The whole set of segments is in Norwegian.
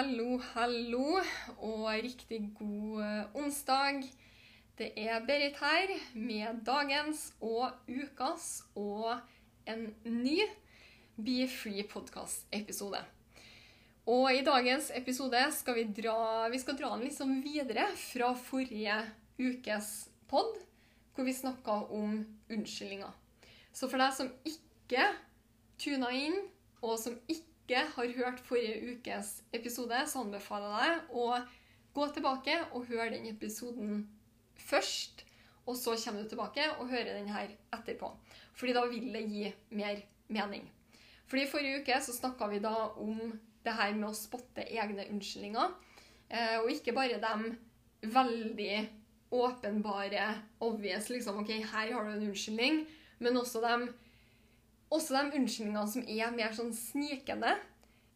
Hallo, hallo, og riktig god eh, onsdag. Det er Berit her med dagens og ukas og en ny Be Free podcast-episode. Og i dagens episode skal vi dra, vi skal dra den liksom videre fra forrige ukes pod, hvor vi snakka om unnskyldninger. Så for deg som ikke tuna inn, og som ikke har hørt forrige ukes episode, så anbefaler jeg deg å gå tilbake og høre den episoden først. Og så kommer du tilbake og hører den her etterpå. Fordi da vil det gi mer mening. Fordi forrige uke så snakka vi da om det her med å spotte egne unnskyldninger. Eh, og ikke bare dem veldig åpenbare, obvious, liksom OK, her har du en unnskyldning. Men også dem også de unnskyldningene som er mer sånn snikende.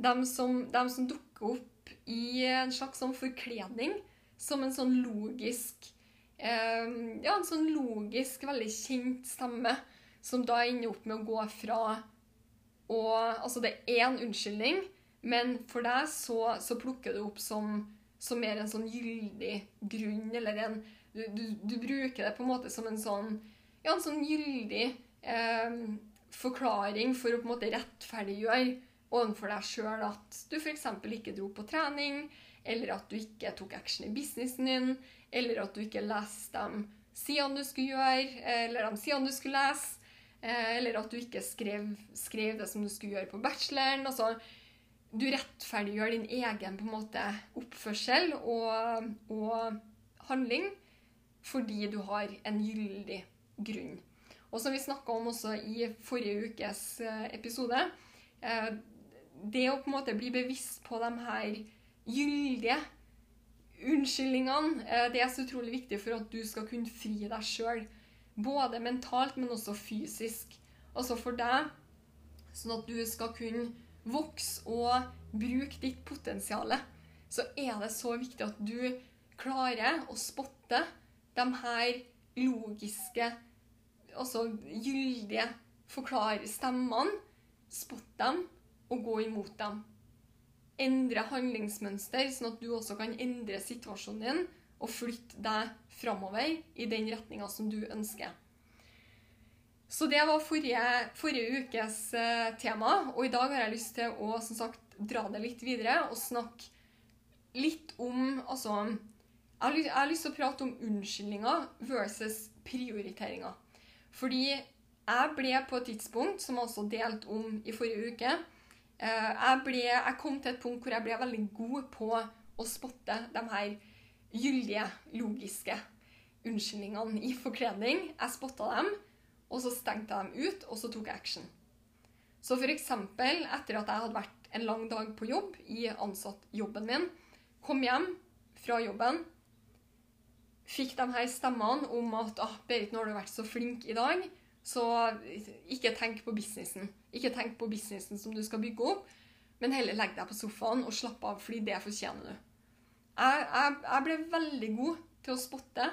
De som, de som dukker opp i en slags sånn forkledning. Som en sånn logisk eh, Ja, en sånn logisk, veldig kjent stemme. Som da ender opp med å gå fra og Altså, det er én unnskyldning, men for deg så, så plukker du opp som, som mer en sånn gyldig grunn, eller en du, du, du bruker det på en måte som en sånn Ja, en sånn gyldig eh, forklaring for å på en måte rettferdiggjøre overfor deg sjøl at du f.eks. ikke dro på trening, eller at du ikke tok action i businessen din, eller at du ikke leste de sidene du skulle gjøre, eller de sidene du skulle lese, eh, eller at du ikke skrev, skrev det som du skulle gjøre på bacheloren. altså du rettferdiggjør din egen på en måte oppførsel og, og handling fordi du har en gyldig grunn. Og som vi snakka om også i forrige ukes eh, episode eh, Det å på en måte bli bevisst på de her gyldige unnskyldningene, eh, det er så utrolig viktig for at du skal kunne fri deg sjøl. Både mentalt, men også fysisk. Altså for deg, sånn at du skal kunne vokse og bruke ditt potensial, så er det så viktig at du klarer å spotte de her logiske, altså gyldige forklare stemmene, spotte dem og gå imot dem. Endre handlingsmønster, sånn at du også kan endre situasjonen din og flytte deg framover i den retninga som du ønsker. Så det var forrige, forrige ukes eh, tema, og i dag har jeg lyst til å sagt, dra det litt videre og snakke litt om altså, jeg har lyst til å prate om unnskyldninger versus prioriteringer. Fordi jeg ble på et tidspunkt, som jeg også delte om i forrige uke eh, jeg, ble, jeg kom til et punkt hvor jeg ble veldig god på å spotte de her gyldige, logiske unnskyldningene i forkledning. Jeg spotta dem, og så stengte jeg dem ut, og så tok jeg action. Så eksempel etter at jeg hadde vært en lang dag på jobb i ansattjobben min, kom hjem fra jobben, fikk de her stemmene om at ah, 'Berit, nå har du vært så flink i dag', så ikke tenk på businessen. Ikke tenk på businessen som du skal bygge opp, men heller legg deg på sofaen og slapp av, fordi det fortjener du. Jeg, jeg, jeg ble veldig god til å spotte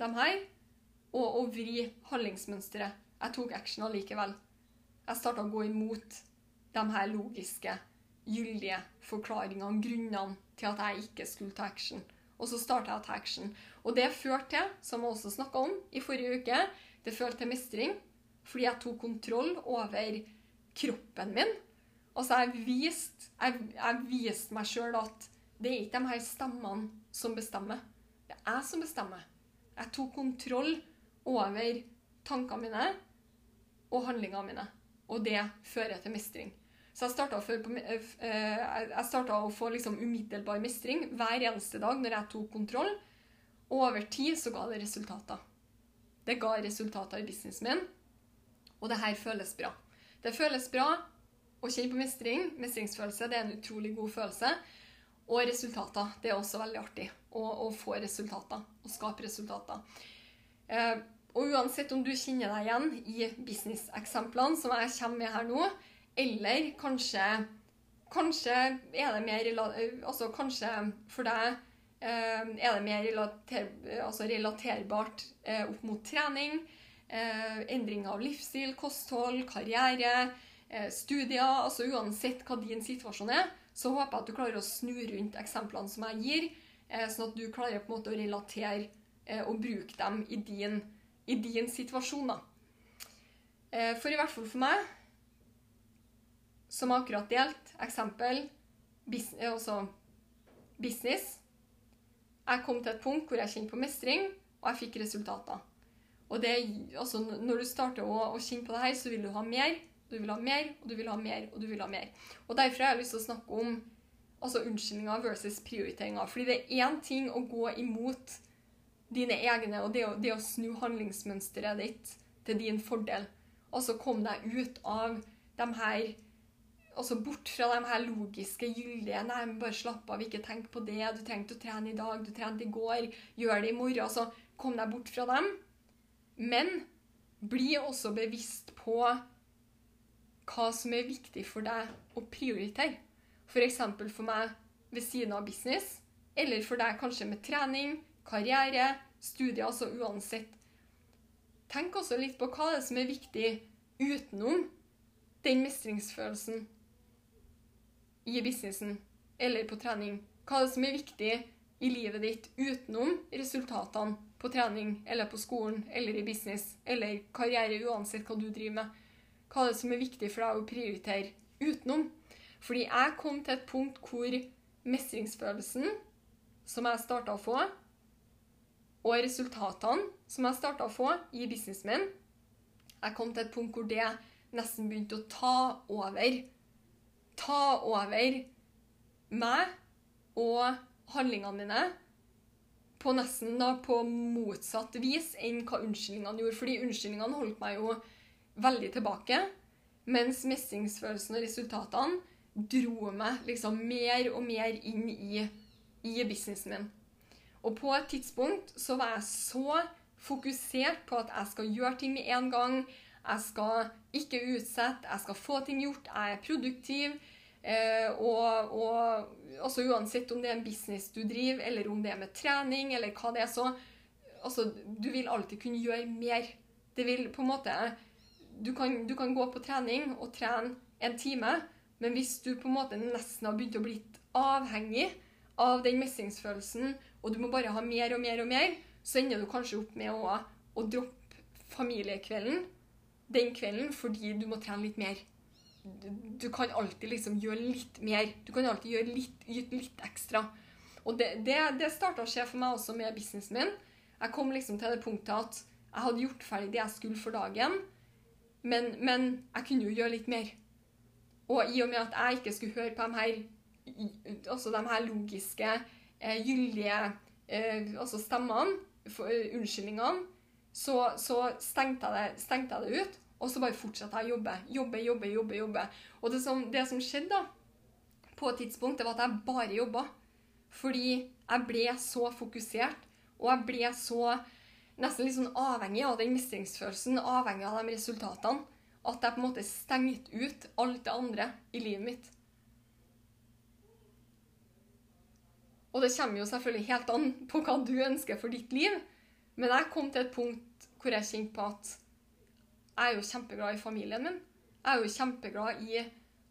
de her og å vri handlingsmønsteret. Jeg tok action allikevel. Jeg starta å gå imot de her logiske, gyldige forklaringene, grunnene til at jeg ikke skulle ta action. Og så starta jeg ta action. Og det førte til, som jeg også snakka om i forrige uke, det førte til mestring. Fordi jeg tok kontroll over kroppen min. Altså, jeg viste, jeg, jeg viste meg sjøl at det er ikke de her stemmene som bestemmer. Det er jeg som bestemmer. Jeg tok kontroll over tankene mine og handlingene mine. Og det fører til mestring. Så jeg starta, jeg starta å få liksom umiddelbar mestring hver eneste dag når jeg tok kontroll. Og over tid så ga det resultater. Det ga resultater i businessen min, og det her føles bra. Det føles bra å kjenne på mestring. Mestringsfølelse det er en utrolig god følelse. Og resultater. Det er også veldig artig å, å få resultater. Å skape resultater. Eh, og uansett om du kjenner deg igjen i businesseksemplene som jeg kommer med her nå, eller kanskje Kanskje er det mer Altså kanskje for deg eh, er det mer relater, altså relaterbart eh, opp mot trening, eh, endring av livsstil, kosthold, karriere, studier altså Uansett hva din situasjon er, så håper jeg at du klarer å snu rundt eksemplene som jeg gir, sånn at du klarer på en måte å relatere og bruke dem i din, i din situasjon. da. For i hvert fall for meg som akkurat delt. Eksempel eh, altså business. Jeg kom til et punkt hvor jeg kjente på mestring, og jeg fikk resultater. Og det, altså, Når du starter å, å, kjenne på det her, så vil du ha mer, du vil ha mer, og du vil ha mer, og du vil ha mer. Og Derfor har jeg lyst til å snakke om altså unnskyldninger versus prioriteringer. Fordi det er én ting å gå imot dine egne, og det å, det å snu handlingsmønsteret ditt til din fordel. Altså kom deg ut av de her altså bort fra de her logiske, gyldige Nei, men bare slapp av, ikke tenk på det. Du trengte å trene i dag, du trente i går. Gjør det i morgen. altså Kom deg bort fra dem. Men bli også bevisst på hva som er viktig for deg å prioritere. F.eks. For, for meg ved siden av business, eller for deg kanskje med trening, karriere, studier, altså uansett. Tenk også litt på hva det er som er viktig utenom den mestringsfølelsen i businessen eller på trening. Hva er det som er viktig i livet ditt utenom resultatene på trening eller på skolen eller i business eller karriere, uansett hva du driver med. Hva er det som er viktig for deg å prioritere utenom? Fordi jeg kom til et punkt hvor mestringsfølelsen som jeg starta å få, og resultatene som jeg starta å få i businessen min, jeg kom til et punkt hvor det nesten begynte å ta over ta over meg og handlingene mine på nesten da på motsatt vis enn hva unnskyldningene gjorde. Fordi unnskyldningene holdt meg jo veldig tilbake, mens mestringsfølelsen og resultatene dro meg liksom mer og mer inn i, i businessen min. Og på et tidspunkt så var jeg så fokusert på at jeg skal gjøre ting med en gang. Jeg skal ikke utsette, jeg skal få ting gjort, jeg er produktiv. Eh, og, og altså uansett om det er en business du driver, eller om det er med trening, eller hva det er, så altså, Du vil alltid kunne gjøre mer. Det vil på en måte du kan, du kan gå på trening og trene en time, men hvis du på en måte nesten har begynt å bli avhengig av den mestringsfølelsen, og du må bare ha mer og mer og mer, så ender du kanskje opp med å, å droppe familiekvelden den kvelden fordi du må trene litt mer. Du, kan alltid liksom gjøre litt mer. Du kan alltid gjøre litt, gjøre litt ekstra. Og det, det, det starta å skje for meg også med businessen min. Jeg kom liksom til det punktet at jeg hadde gjort ferdig det jeg skulle for dagen, men, men jeg kunne jo gjøre litt mer. Og i og med at jeg ikke skulle høre på de her, altså de her logiske, eh, gyldige eh, altså stemmene, unnskyldningene, så, så stengte, jeg det, stengte, jeg det, ut. Og så bare fortsatte jeg å jobbe. Jobbe, jobbe, jobbe. jobbe. Og det som, det som skjedde da, på et tidspunkt, det var at jeg bare jobba. Fordi jeg ble så fokusert, og jeg ble så nesten litt sånn avhengig av den mestringsfølelsen, avhengig av de resultatene, at jeg på en måte stengte ut alt det andre i livet mitt. Og det kommer jo selvfølgelig helt an på hva du ønsker for ditt liv. Men jeg kom til et punkt hvor jeg kjente på at jeg er jo kjempeglad i familien min. Jeg er jo kjempeglad i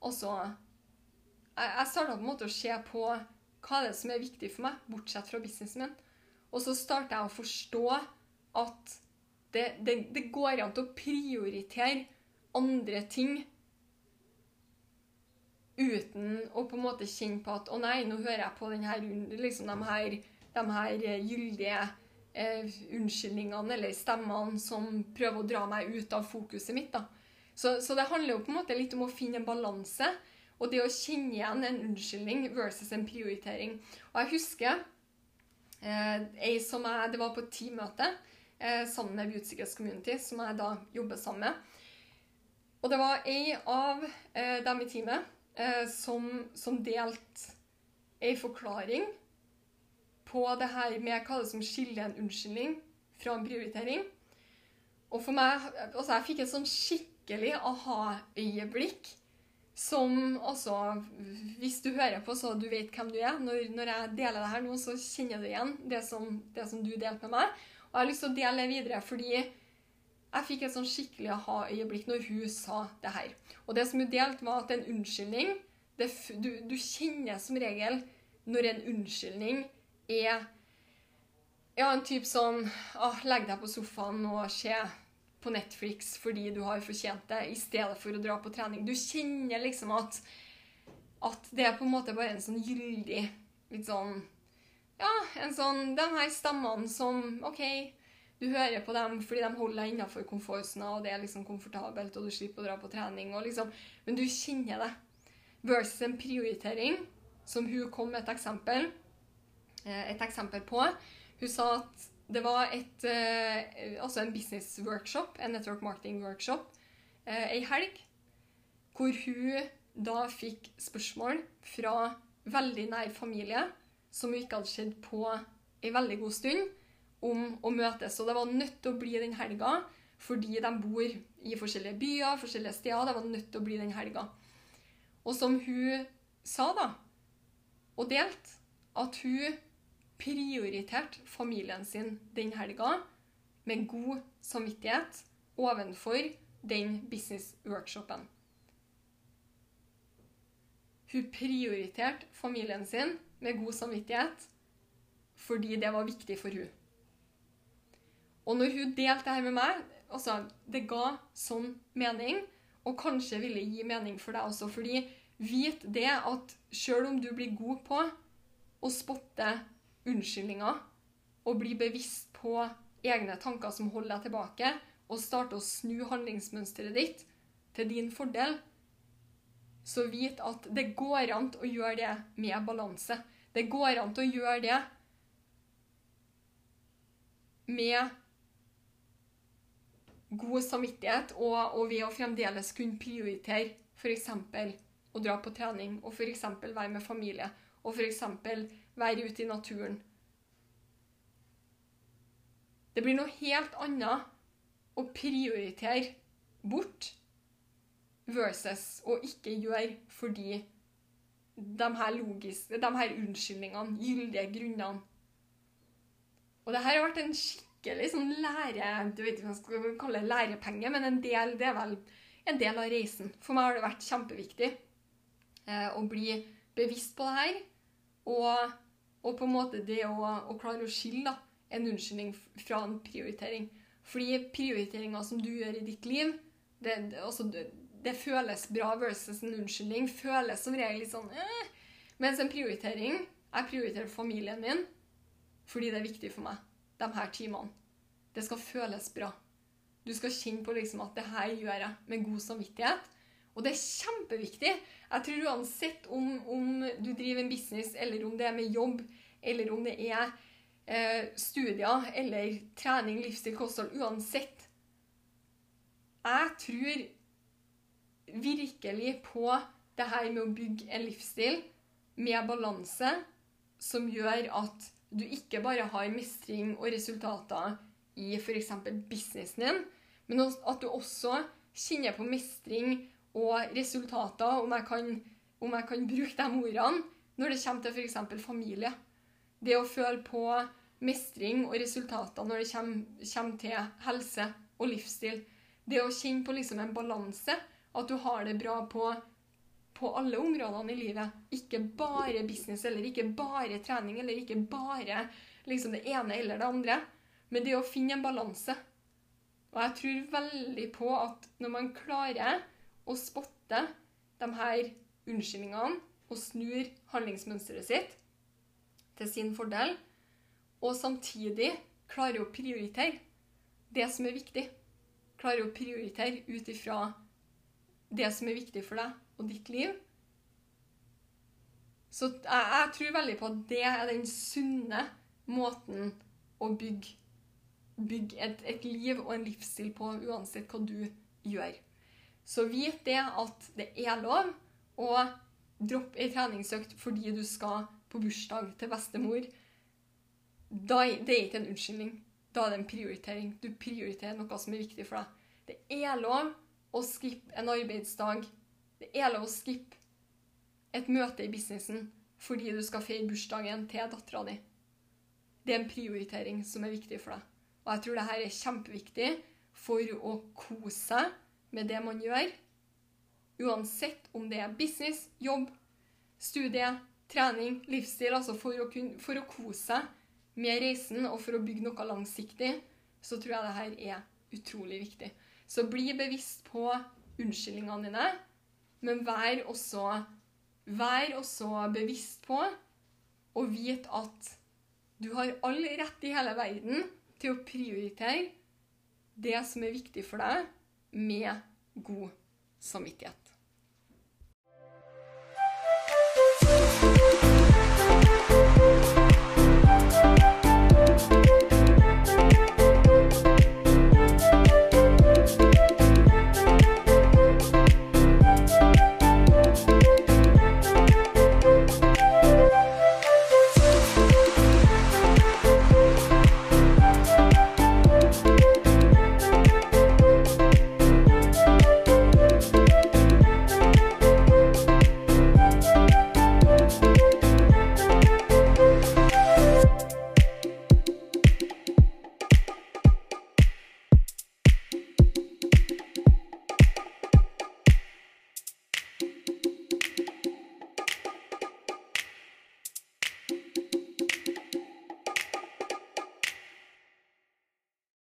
også Jeg, jeg starta på en måte å se på hva det er som er viktig for meg, bortsett fra businessen min. Og så starta jeg å forstå at det, det, det går an til å prioritere andre ting uten å på en måte kjenne på at å nei, nå hører jeg på denne, liksom, de her, de her gyldige eh, unnskyldningene eller stemmene som prøver å dra meg ut av fokuset mitt. da. Så, så, det handler jo på en måte litt om å finne en balanse. Og det å kjenne igjen en unnskyldning versus en prioritering. Og jeg husker eh, ei som jeg, Det var på et teammøte eh, sammen med Secrets Community, som jeg da jobber sammen med. Og det var ei av eh, dem i teamet eh, som, som delte ei forklaring på det her med hva det som skiller en unnskyldning fra en prioritering. Og for meg Altså, jeg fikk et sånn skikkelig aha-øyeblikk som altså Hvis du hører på, så du vet hvem du er. Når, når jeg deler det her nå, så kjenner du igjen det som, det som du delte med meg. Og jeg har lyst til å dele det videre, fordi jeg fikk et sånn skikkelig aha-øyeblikk når hun sa det her. Og det som hun delte, var at en unnskyldning det, du, du kjenner som regel når en unnskyldning er ja, en type sånn ah, Legg deg på sofaen og se på Netflix fordi du har fortjent det, i stedet for å dra på trening. Du kjenner liksom at, at det er på en måte bare en sånn gyldig litt sånn Ja, en sånn De her stemmene som OK, du hører på dem fordi de holder deg innafor komfortsona, og det er liksom komfortabelt, og du slipper å dra på trening, og liksom Men du kjenner det. Versus en prioritering, som hun kom med et eksempel, et eksempel på. Hun sa at det var et, eh, altså en business workshop, en network marketing workshop, eh, ei helg, hvor hun da fikk spørsmål fra veldig nær familie som hun ikke hadde sett på ei veldig god stund, om å møtes. Og det var nødt til å bli den helga fordi de bor i forskjellige byer, forskjellige steder. Det var nødt til å bli den helga. Og som hun sa, da, og delte, at hun prioriterte familien sin den helga med god samvittighet ovenfor den business-workshopen. Hun prioriterte familien sin med god samvittighet fordi det var viktig for hun. Og når hun delte det her med meg, altså, det ga sånn mening, og kanskje ville gi mening for deg også, fordi vit det at sjøl om du blir god på å spotte unnskyldninger og bli bevisst på egne tanker som holder deg tilbake, og starte å snu handlingsmønsteret ditt til din fordel, så vit at det går an å gjøre det med balanse. Det går an å gjøre det med god samvittighet og, og ved å fremdeles kunne prioritere f.eks. å dra på trening og f.eks. være med familie og f.eks. være ute i naturen. Det blir noe helt annet å prioritere bort versus å ikke gjøre fordi de her, logiske, de her unnskyldningene, gyldige grunnene Og det her har vært en skikkelig sånn lære... Du vet ikke hva man skal kalle det lærepenge, men en del, det er vel en del av reisen. For meg har det vært kjempeviktig eh, å bli bevisst på det her. Og, og på en måte det å, å klare å skille da, en unnskyldning fra en prioritering. Fordi prioriteringa som du gjør i ditt liv, det, altså, det, føles bra versus en unnskyldning. Føles som regel litt sånn eh. Mens en prioritering Jeg prioriterer familien min fordi det er viktig for meg, de her timene. Det skal føles bra. Du skal kjenne på liksom at det her gjør jeg med god samvittighet. Og det er kjempeviktig. Jeg tror uansett om, om, du driver en business, eller om det er med jobb, eller om det er eh, studier eller trening, livsstil, kosthold Uansett. Jeg tror virkelig på det her med å bygge en livsstil med balanse som gjør at du ikke bare har mestring og resultater i f.eks. businessen din, men at du også kjenner på mestring og resultater, om jeg kan, om jeg kan bruke de ordene, når det kommer til f.eks. familie. Det å føle på mestring og resultater når det kommer, kommer, til helse og livsstil. Det å kjenne på liksom en balanse. At du har det bra på, på alle områdene i livet. Ikke bare business, eller ikke bare trening, eller ikke bare liksom det ene eller det andre. Men det å finne en balanse. Og jeg tror veldig på at når man klarer å spotte de her unnskyldningene og snur handlingsmønsteret sitt til sin fordel, og samtidig klarer å prioritere det som er viktig. Klarer å prioritere ut ifra det som er viktig for deg og ditt liv. Så jeg, jeg, tror veldig på at det er den sunne måten å bygge, bygge et, et liv og en livsstil på, uansett hva du gjør. Så vit det at det er lov å droppe ei treningsøkt fordi du skal på bursdag til bestemor. Da, det er ikke en unnskyldning. Da er det en prioritering. Du prioriterer noe som er viktig for deg. Det er lov å skippe en arbeidsdag. Det er lov å skippe et møte i businessen fordi du skal feire bursdagen til dattera di. Det er en prioritering som er viktig for deg. Og jeg tror dette er kjempeviktig for å kose seg med det man gjør. Uansett om det er business, jobb, studie, trening, livsstil. Altså for å, kunne, for å kose seg med reisen og for å bygge noe langsiktig, så tror jeg det her er utrolig viktig. Så bli bevisst på unnskyldningene dine, men vær også, vær også bevisst på og vit at du har all rett i hele verden til å prioritere det som er viktig for deg, med god samvittighet.